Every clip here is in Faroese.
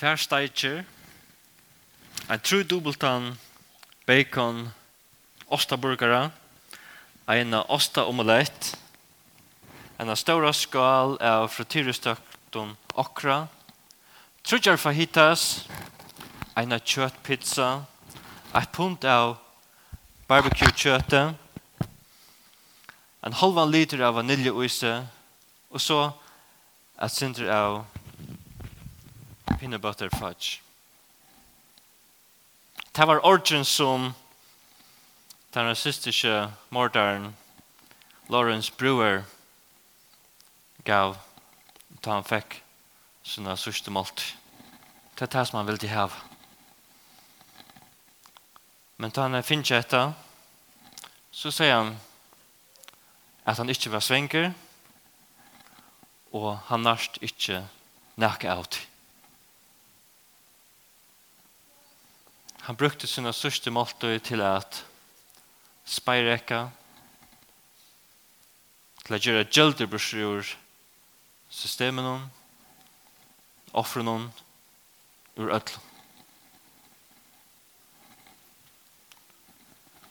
tvær steitjer, en tru dubbeltan, bacon, ostaburgara, en osta omelett, en stora skal av frityrestøkten okra, trudjar fajitas, en kjøttpizza, et punt av barbecue-kjøttet, en halvan liter av vaniljeoise, og så et sinter av peanut butter fudge. Det var orgen som den rasistiske mordaren Lawrence Brewer gav da han fikk sånne sørste målt. Det er det som han ville ha. Men da han finner ikke etter, så sier han at han ikke var svenker, og han nærst ikke nækket av det. han brukte sina sørste måltøy til at speirekka, til at gjøre gjelderbrusjer ur systemen hon, offren hon, ur ødlen.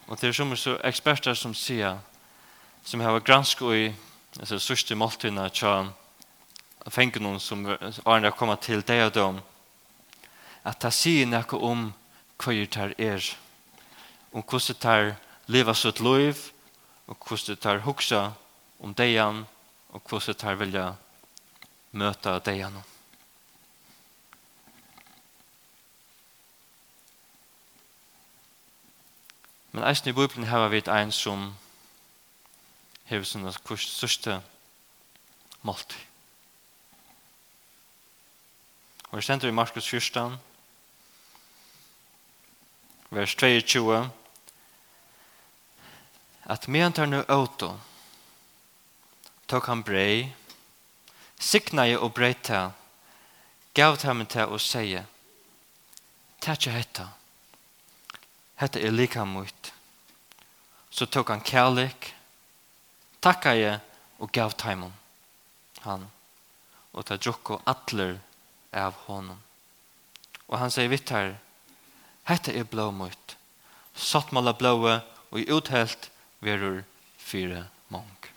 Og det er som så eksperter som sier, som har gransket i altså, sørste måltøyna til fengen hon som er har kommet til deg og dem, at det sier noe om hva er det er, om hvordan er livet sitt liv, og hvordan er huksa om deian, og hvordan er vilja møta deian. Men eisen i Bibelen har vi en som hever sånne kurs største måltid. Og jeg sender i Markus 14, vers 22, at medan tar nu auto tok han brei, signaje og breita, gav dem til og seie, Tatja hetta, hetta er lika mot. Så tok han kærlik takka jeg og gav taimon han, og ta drukko atler av honom. Og han sier vitt her, Hetta er blå mot. Sattmala blåa og i uthelt verur fire mong.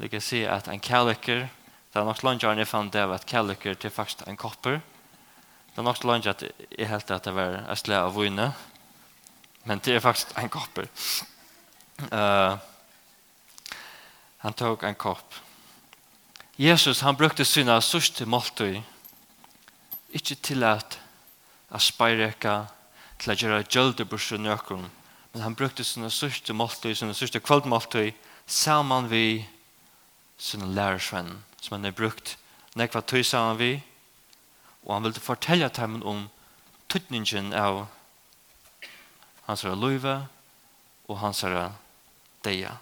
Lika si at en kalikur, det er nok langtjørn jeg fann det at kjærlekker til faktisk en kopper. Det er nok langt at jeg helt at det var et av vune, men det er faktisk en kopper. Uh, han tok en kopp. Jesus, han brukte sina sørste måltøy Ikke til at jeg speireka til at gjøre gjølde burser nøkron, men han brukte sine sørste måltøy, sine sørste kvaldmåltøy, saman vi sine lærersvenn, som han har brukt nekva tøy saman vi, og han ville fortelle dem om tøtningen av hans løyve og hans deia.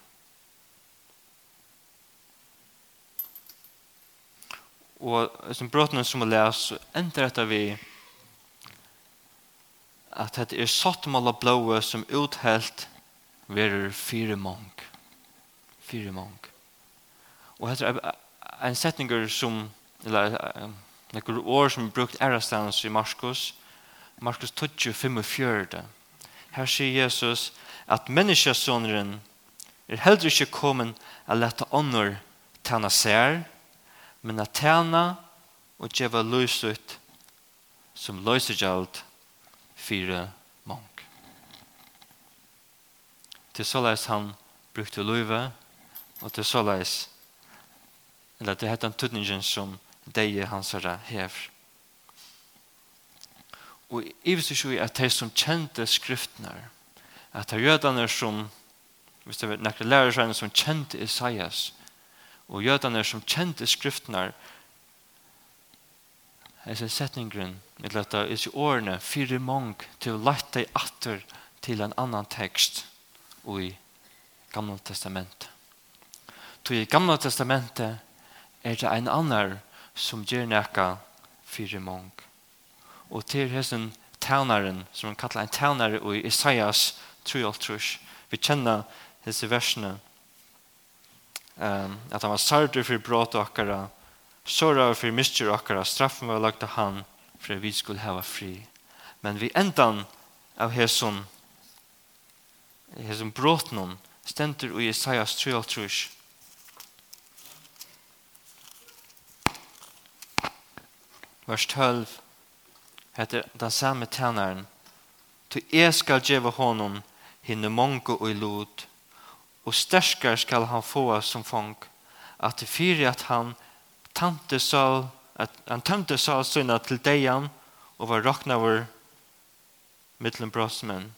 Og som brottene som er les, ender dette vi at dette er sattmål av blåe som uthelt verer fire mong. Fire mong. Og dette er en setning som, eller noen år som er brukt ærestans i Marskos, Markus 12, 45. Her sier Jesus at menneskesåneren er heller ikke kommet å lette ånder tjene seg, men at tjena og djeva løysut som løsegjald fire mong. Til såleis han brukte løyve, og til såleis, eller til hette han tøtningen som deie hans herre hever. Og i visst ikke at de som kjente skriftene, at de jødene som, hvis det var nekker lærere som kjente Isaias, og jødene som kjente skriftene hese setningren med dette er ikke årene fire mong til å lette deg atter til en annan tekst og i Gamla Testamentet. Så i Gamla Testamentet er det en annan som gjør nækka fire mong. Og til hessen tænaren, som han kallar en tænare i Isaias 3.3, vi kjenner hese versene um, at han var sardur fyrir brått okkara, sårar fyrir mistur okkara, straffen var lagt av han, fyrir vi skulle hava fri. Men vi endan av hesson, hesson bråttnum, stendur i Isaias 3, vers 12 heter den samme tænaren. Tu jeg skal djeva honom hinne mongo og i lot og sterskar skal han få som fong, at det fyra at han tante sa at han tante sa syna til deian og var rocknaver mittlen brosmen.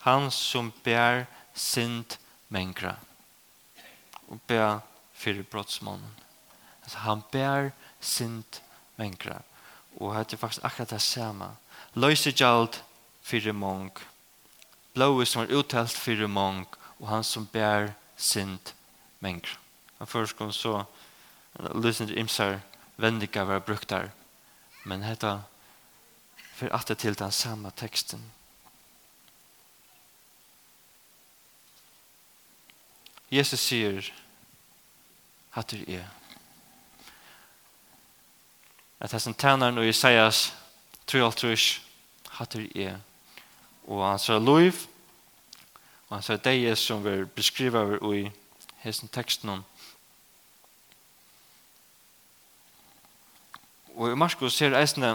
Han som bär synd mengra og bär fyrir brottsmannen han bär synd og och er faktisk akkurat det samma gjald fyrir mong. Blåi som var uttelt fyrir mong og han som bär synd människa. Han förskon så lysen til imsar vendiga var brukt der. Men hetta for at det til den samme teksten. Jesus sier at det er at hans tænaren og Isaias tror alt trus at det er og han sier loiv Og han sier det er som vi beskriver i hessen teksten om. Og i Marskos ser eisene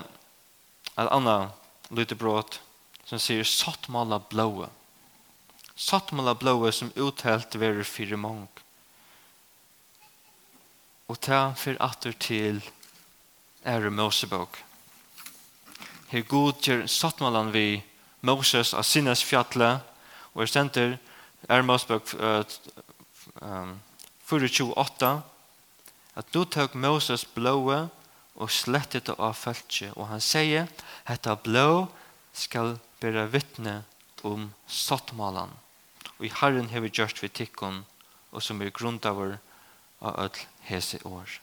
et annet lite brått som sier sattmala blåa. Sattmala blåe som uthelt verer fire mong. Og ta for atter til ære Mosebok. Her god gjør sattmalan vi Moses av sinnes fjallet Og jeg stender er Mosbøk um, 428 at du tok Moses blåe og slettet av følge. Og han sier, hetta blå skal bære vittne om sottmålen. Og i Herren har vi gjort vi tikkun og som er grunnt av vår av ødel hese år.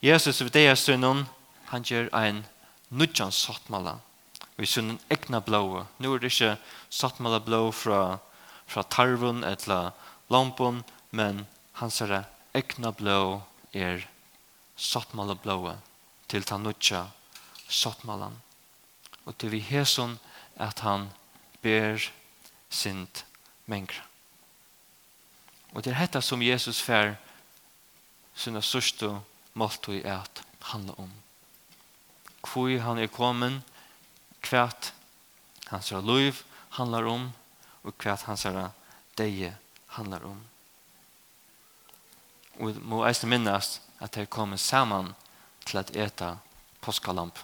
Jesus ved det er sønnen, han gjør en nødjan sottmålen vi sunn egna blåa. Nå er det ikke sattmala blå fra, fra tarven eller lampen, men hans er egna blå er sattmala blåa til tanutja sattmalan. Og til vi heson at han ber sint mengra. Og det er hetta som Jesus fær sinna sørste måltøy er at handla om. Hvor han er kommet kvært hans liv handlar om og kvært hans deie handlar om. Og vi må eisne minnast at de kommer saman til at eta påskalamp.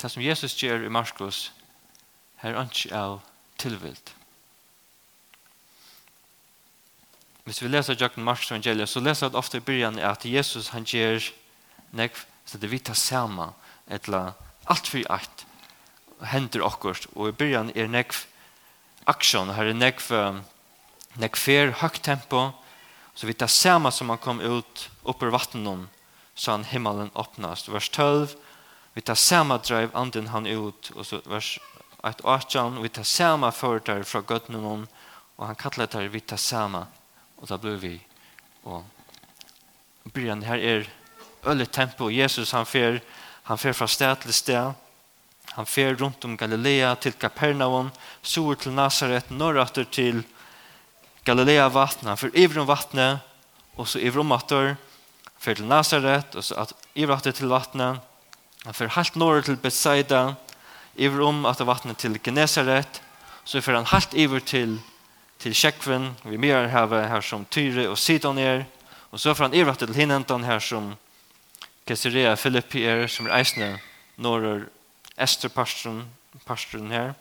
Det som Jesus gjør i Marskos er ikke av tilvilt. Hvis vi leser Jakob Marks evangeliet, så leser vi ofte i byrjan at Jesus han gjør nekv, så det vita sama, etla alt for eit, hender okkurt, og i byrjan er nekv aksjon, her er nekv, nekv fer, høgt tempo, så vita sama som han kom ut oppur vattnet, så han himmelen åpnast. Vers 12, vi tar sama drev anden han ut, og så vers 18, vi tar sama företar fra gøttene og han kallar det vi tar sama, og da blir vi, og byrjan her er øle tempo. Jesus han fer, han fer fra sted til sted. Han fer rundt om Galilea til Kapernaum, sur til Nazaret, norrater til Galilea vattna för fer om vattnet, og så iver om atter, för til Nazaret, og så at, iver atter til vattnet. Han fer halt norr till Bethsaida, iver om att vattnet til Genesaret, så fer han halt iver til til Shekven, vi mer har här som Tyre og Sidon är. og så fer han iver atter til Hinentan her som Caesarea Philippi er som er eisne når er Esther pastoren, pastoren her.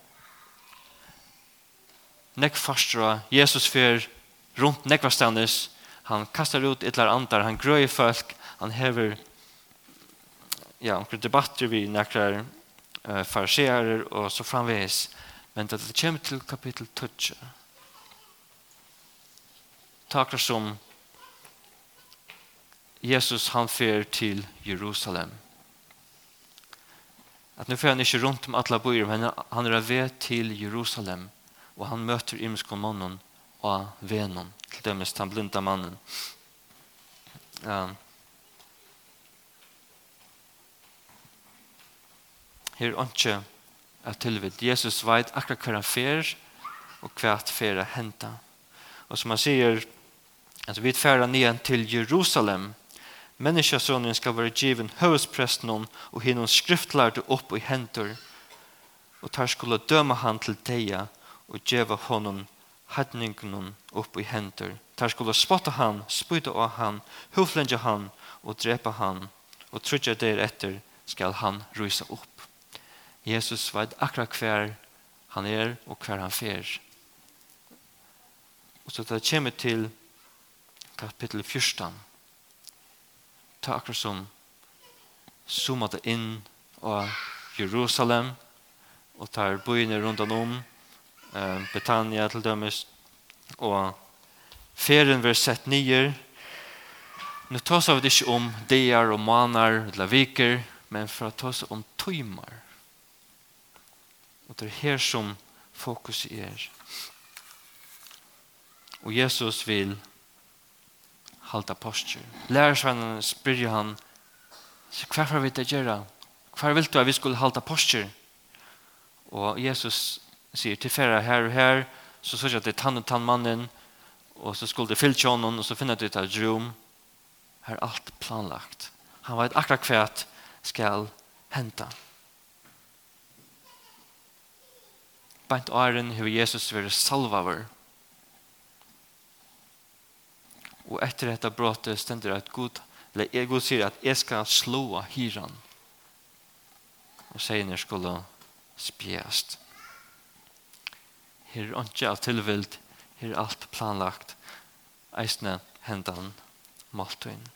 nek fastra, Jesus fer rundt nekkvastanis, han kastar ut ytlar andar, han grøy folk, han hever ja, omkring debatter vi nekkar uh, fariserer og så framvis Men det kommer til kapitel 12. Takar som Jesus han fer til Jerusalem. At nu fer han ikke rundt om alle byer, men han er ved til Jerusalem, og han møter imenskon mannen og venen, til dømes den blinda mannen. Ja. Her er ikke at tilvidt. Jesus vet akkurat hva han fer, og hva han fer henta. Og som han sier, at vi fer ned til Jerusalem, Menneskjøsronen skal være given høvespresten og hinnom skriftlærte opp i hentur, og tar skulle døma han til deia og djeva honom hedningnum opp i hentur. Tar skulle spotta han, spyta av han, huflenja han og drepa han, og trutja der etter skal han rysa opp. Jesus vet akkurat hver han er og hver han fer. Og så det kommer til kapittel 14 ta akkurat som zooma det inn av Jerusalem og tar byene rundt om eh, Betania til dømes og ferien vil sett nye nå tas vi ikke om deir og manar eller viker men for å ta oss om tøymar og det er her som fokus er. Og Jesus vil halda postur. Lærersvennene spyrir han, hva får vi til å gjøre? Hva vil du at vi skulle halda postur? Og Jesus sier, til færre her og her, så sier det tann og tann mannen, og så skulle det fyllt honom, og så finner det et rom. Her er alt planlagt. Han vet akkurat hva skal henta. Bant åren har Jesus vært salvaver. Og etter dette brottet stender at Gud, eller jeg Gud sier at jeg skal slå hyran. Og senere skulle spjæst. Her er ikke alt tilvilt, her er alt planlagt. Eisne hendan maltøyen.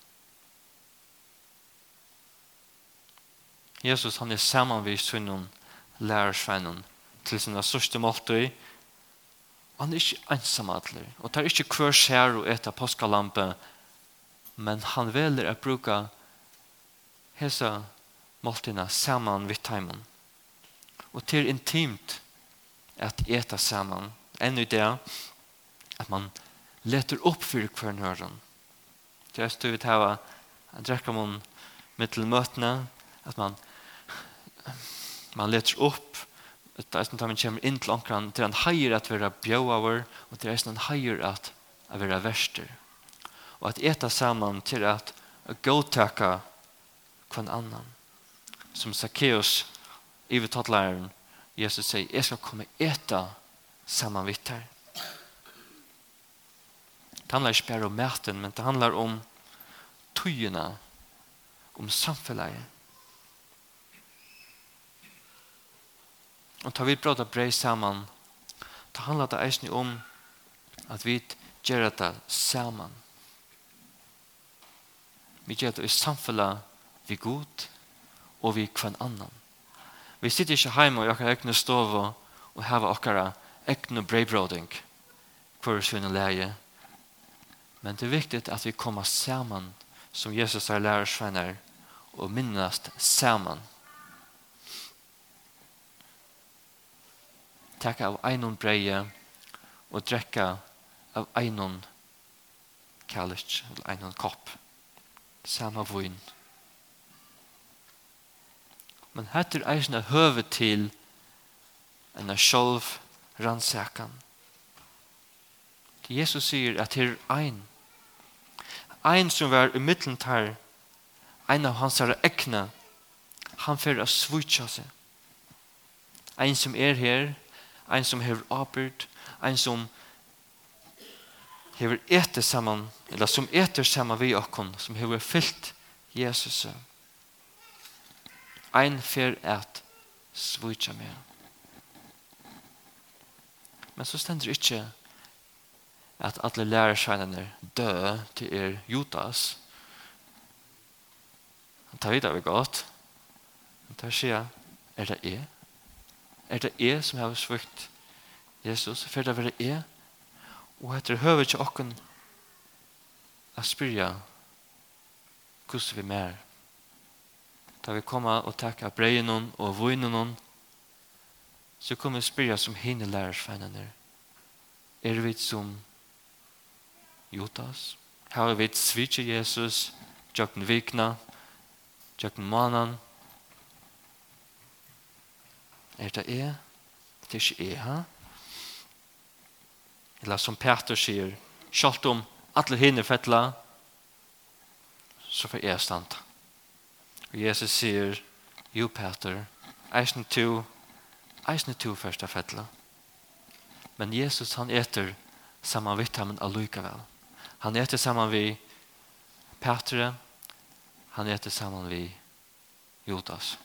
Jesus han er saman vi sunnum lærersvennen til sin største måltøy han er ikke ensam atler, og tar ikke hver skjær og etter påskalampe, men han veler å bruke hese måltina sammen vitt teimen. Og til intimt at eta saman, enn i det at man leter opp for hver nøren. Det er støvet her, at drekker man mittel møtene, at man, man leter opp det er sånn at man kommer inn til omkran, det er en heier at være bjøver, og det er en heier at være verster. Og at eta sammen til at gåtaka kvann annan. Som Zacchaeus, i vi ivetottlæreren, Jesus sier, jeg skal komme eta sammen vidt her. Det handler ikke bare om maten, men det handler om tøyene, om samfunnet, Og ta vi bråta brei saman, ta handla det eisne om at vi gjør det saman. Vi gjør det i samfella vi god og vi kvann annan. Vi sitter ikke heima i okkar egne stov og hava okkara egne breibråding for sinne leie. Men det er viktig at vi kommer saman som Jesus har lærersvenner og minnast saman. Saman taka av einon breie og drekka av einon kalic, eller einon kopp. Sama vun. Men hette er eisne høve til enn er sjolv rannsakan. Jesus sier at her er ein. Ein som var i middelen tar, ein av hans herre ekne, han fyrir a svutja seg. Ein som er her, ein som hever apert, ein som hever etter saman, eller som etter saman vi okkon, som hever fyllt Jesus. Ein fer et svitja med. Men så stender ikkje at alle lærersveinene dø til er Judas. Han tar videre godt. Han tar sier, er det jeg? er det jeg som har svukt Jesus, for det er det jeg, og etter høver ikke åkken å spyrja hvordan vi mer. Da vi kommer og takker breien og vinen noen, så kommer vi spyrja som hinne lærersfeinene. Er vi som Jotas? Har vi svitje Jesus, tjøkken vikna, tjøkken mannen, Er det jeg? Det er ikke jeg, ha? Eller som Peter sier, kjalt om alle hinner fettla, så får jeg stand. Og Jesus sier, jo Peter, eisen to, eisen to først er fettla. Men Jesus han eter saman vitt ham allukavel. Han eter saman vi Petre, han eter saman vi Judas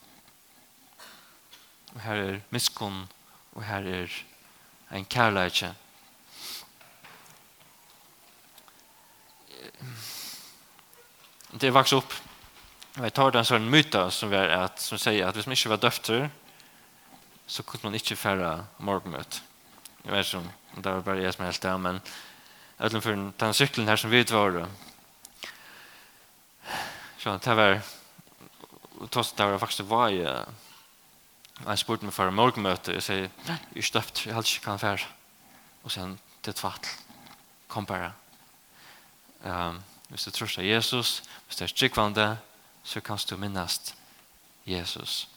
og her er miskunn, og her er en kærleikje. Det er vaks opp. Jeg tar den sånn myta som, er at, som sier at hvis man ikke var døfter, så kunne man ikke fære morgenmøt. Jeg vet ikke om det var bare jeg som helst det, men utenfor den syklen her som vi var, så det var, det var faktisk var han spurte meg for en morgenmøte, jeg sier, jeg er støpt, jeg helst ikke kan fære. Og sen, det er tvatt, kom bare. Um, hvis du tror seg Jesus, hvis du er strikkvande, så kan du minnast Jesus.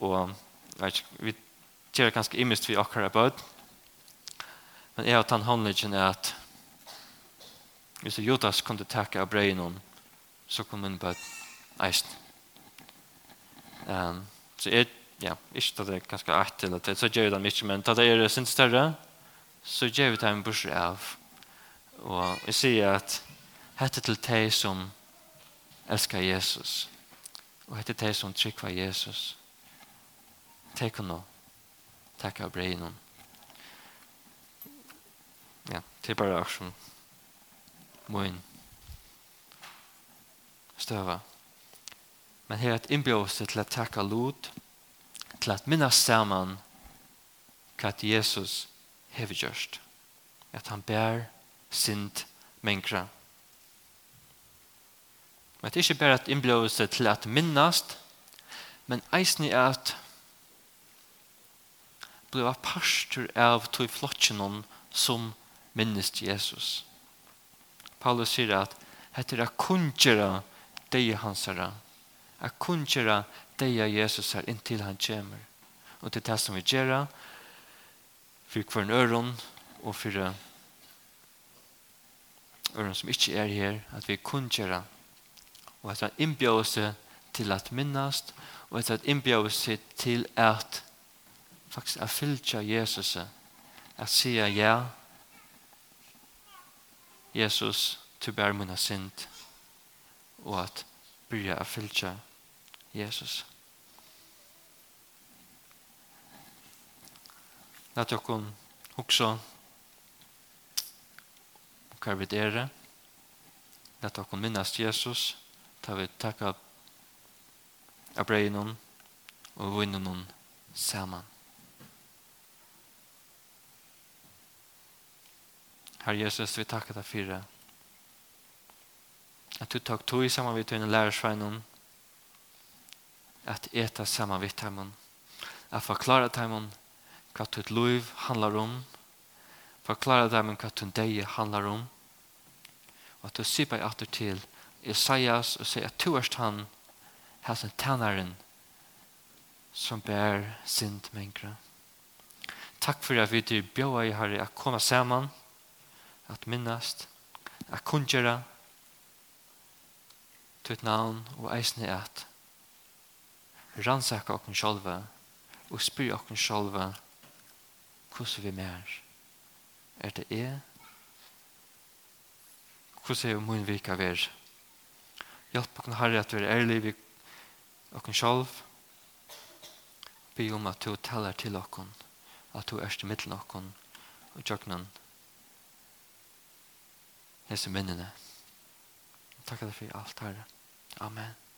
Og vet, vi gjør ganske imist vi akkurat bød, men jeg har tatt håndleggen er at hvis Judas kunne takke av breien så kunne min bød eisen. Um, så jeg ja, ikke at det er ganske art eller det, så gjør vi dem ikke, men da det er sin større, så gjør vi dem burs av. Og jeg sier at hette til deg som elsker Jesus, og hette til deg som trykker Jesus. Takk og. Takk av brei. Ja, det er bare aksjon. Må inn. Støva. Men her er et innbjørelse til å takke lot, til at minnes sammen hva Jesus har gjort. At han bær sint menkra. Men det er ikke bare at innblåse til at minnast, men eisen er at bliva pastor av tog flotjenon som minnest Jesus. Paulus sier at hette er kunnkjera deg hans herre, er kunnkjera deia Jesus her inntil han kommer. Og til det som vi gjør, for hver en øron, og for øron som ikke er her, at vi kun gjør, og at han innbjør oss til at minnast, og at han innbjør oss til at faktisk at fylgja Jesus, at sier ja, Jesus, til bær munna synd, og at byrja at fylgja Jesus, Jesus. Lat okkom hugsa hva vi dere. Lat okkom minnast Jesus ta vi takka av breinon og vinnon saman. Herre Jesus, vi takkar deg fyrir at du takk tog saman vi tøyne lærersveinon at eta saman vitt heimann, at forklara heimann hva tutt liv handlar om, forklara heimann hva tutt deie handlar om, og at du sypa i atter til Isaias og sier at tu erst han hæsen tænaren som bær sint mengre. Takk for at vi til bjóa i herre at komme saman, at minnast, at kunngjera, tutt navn og eisne at rannsaka okken sjálva og spyr okken sjálva hvordan vi mer er det er hvordan er mun vika ver hjelp okken harri at vi er ærlig vi okken sjálv. Be om at du talar til okken at du erst i middelen okken og tjøknen hese minnene takk for alt herre. Amen.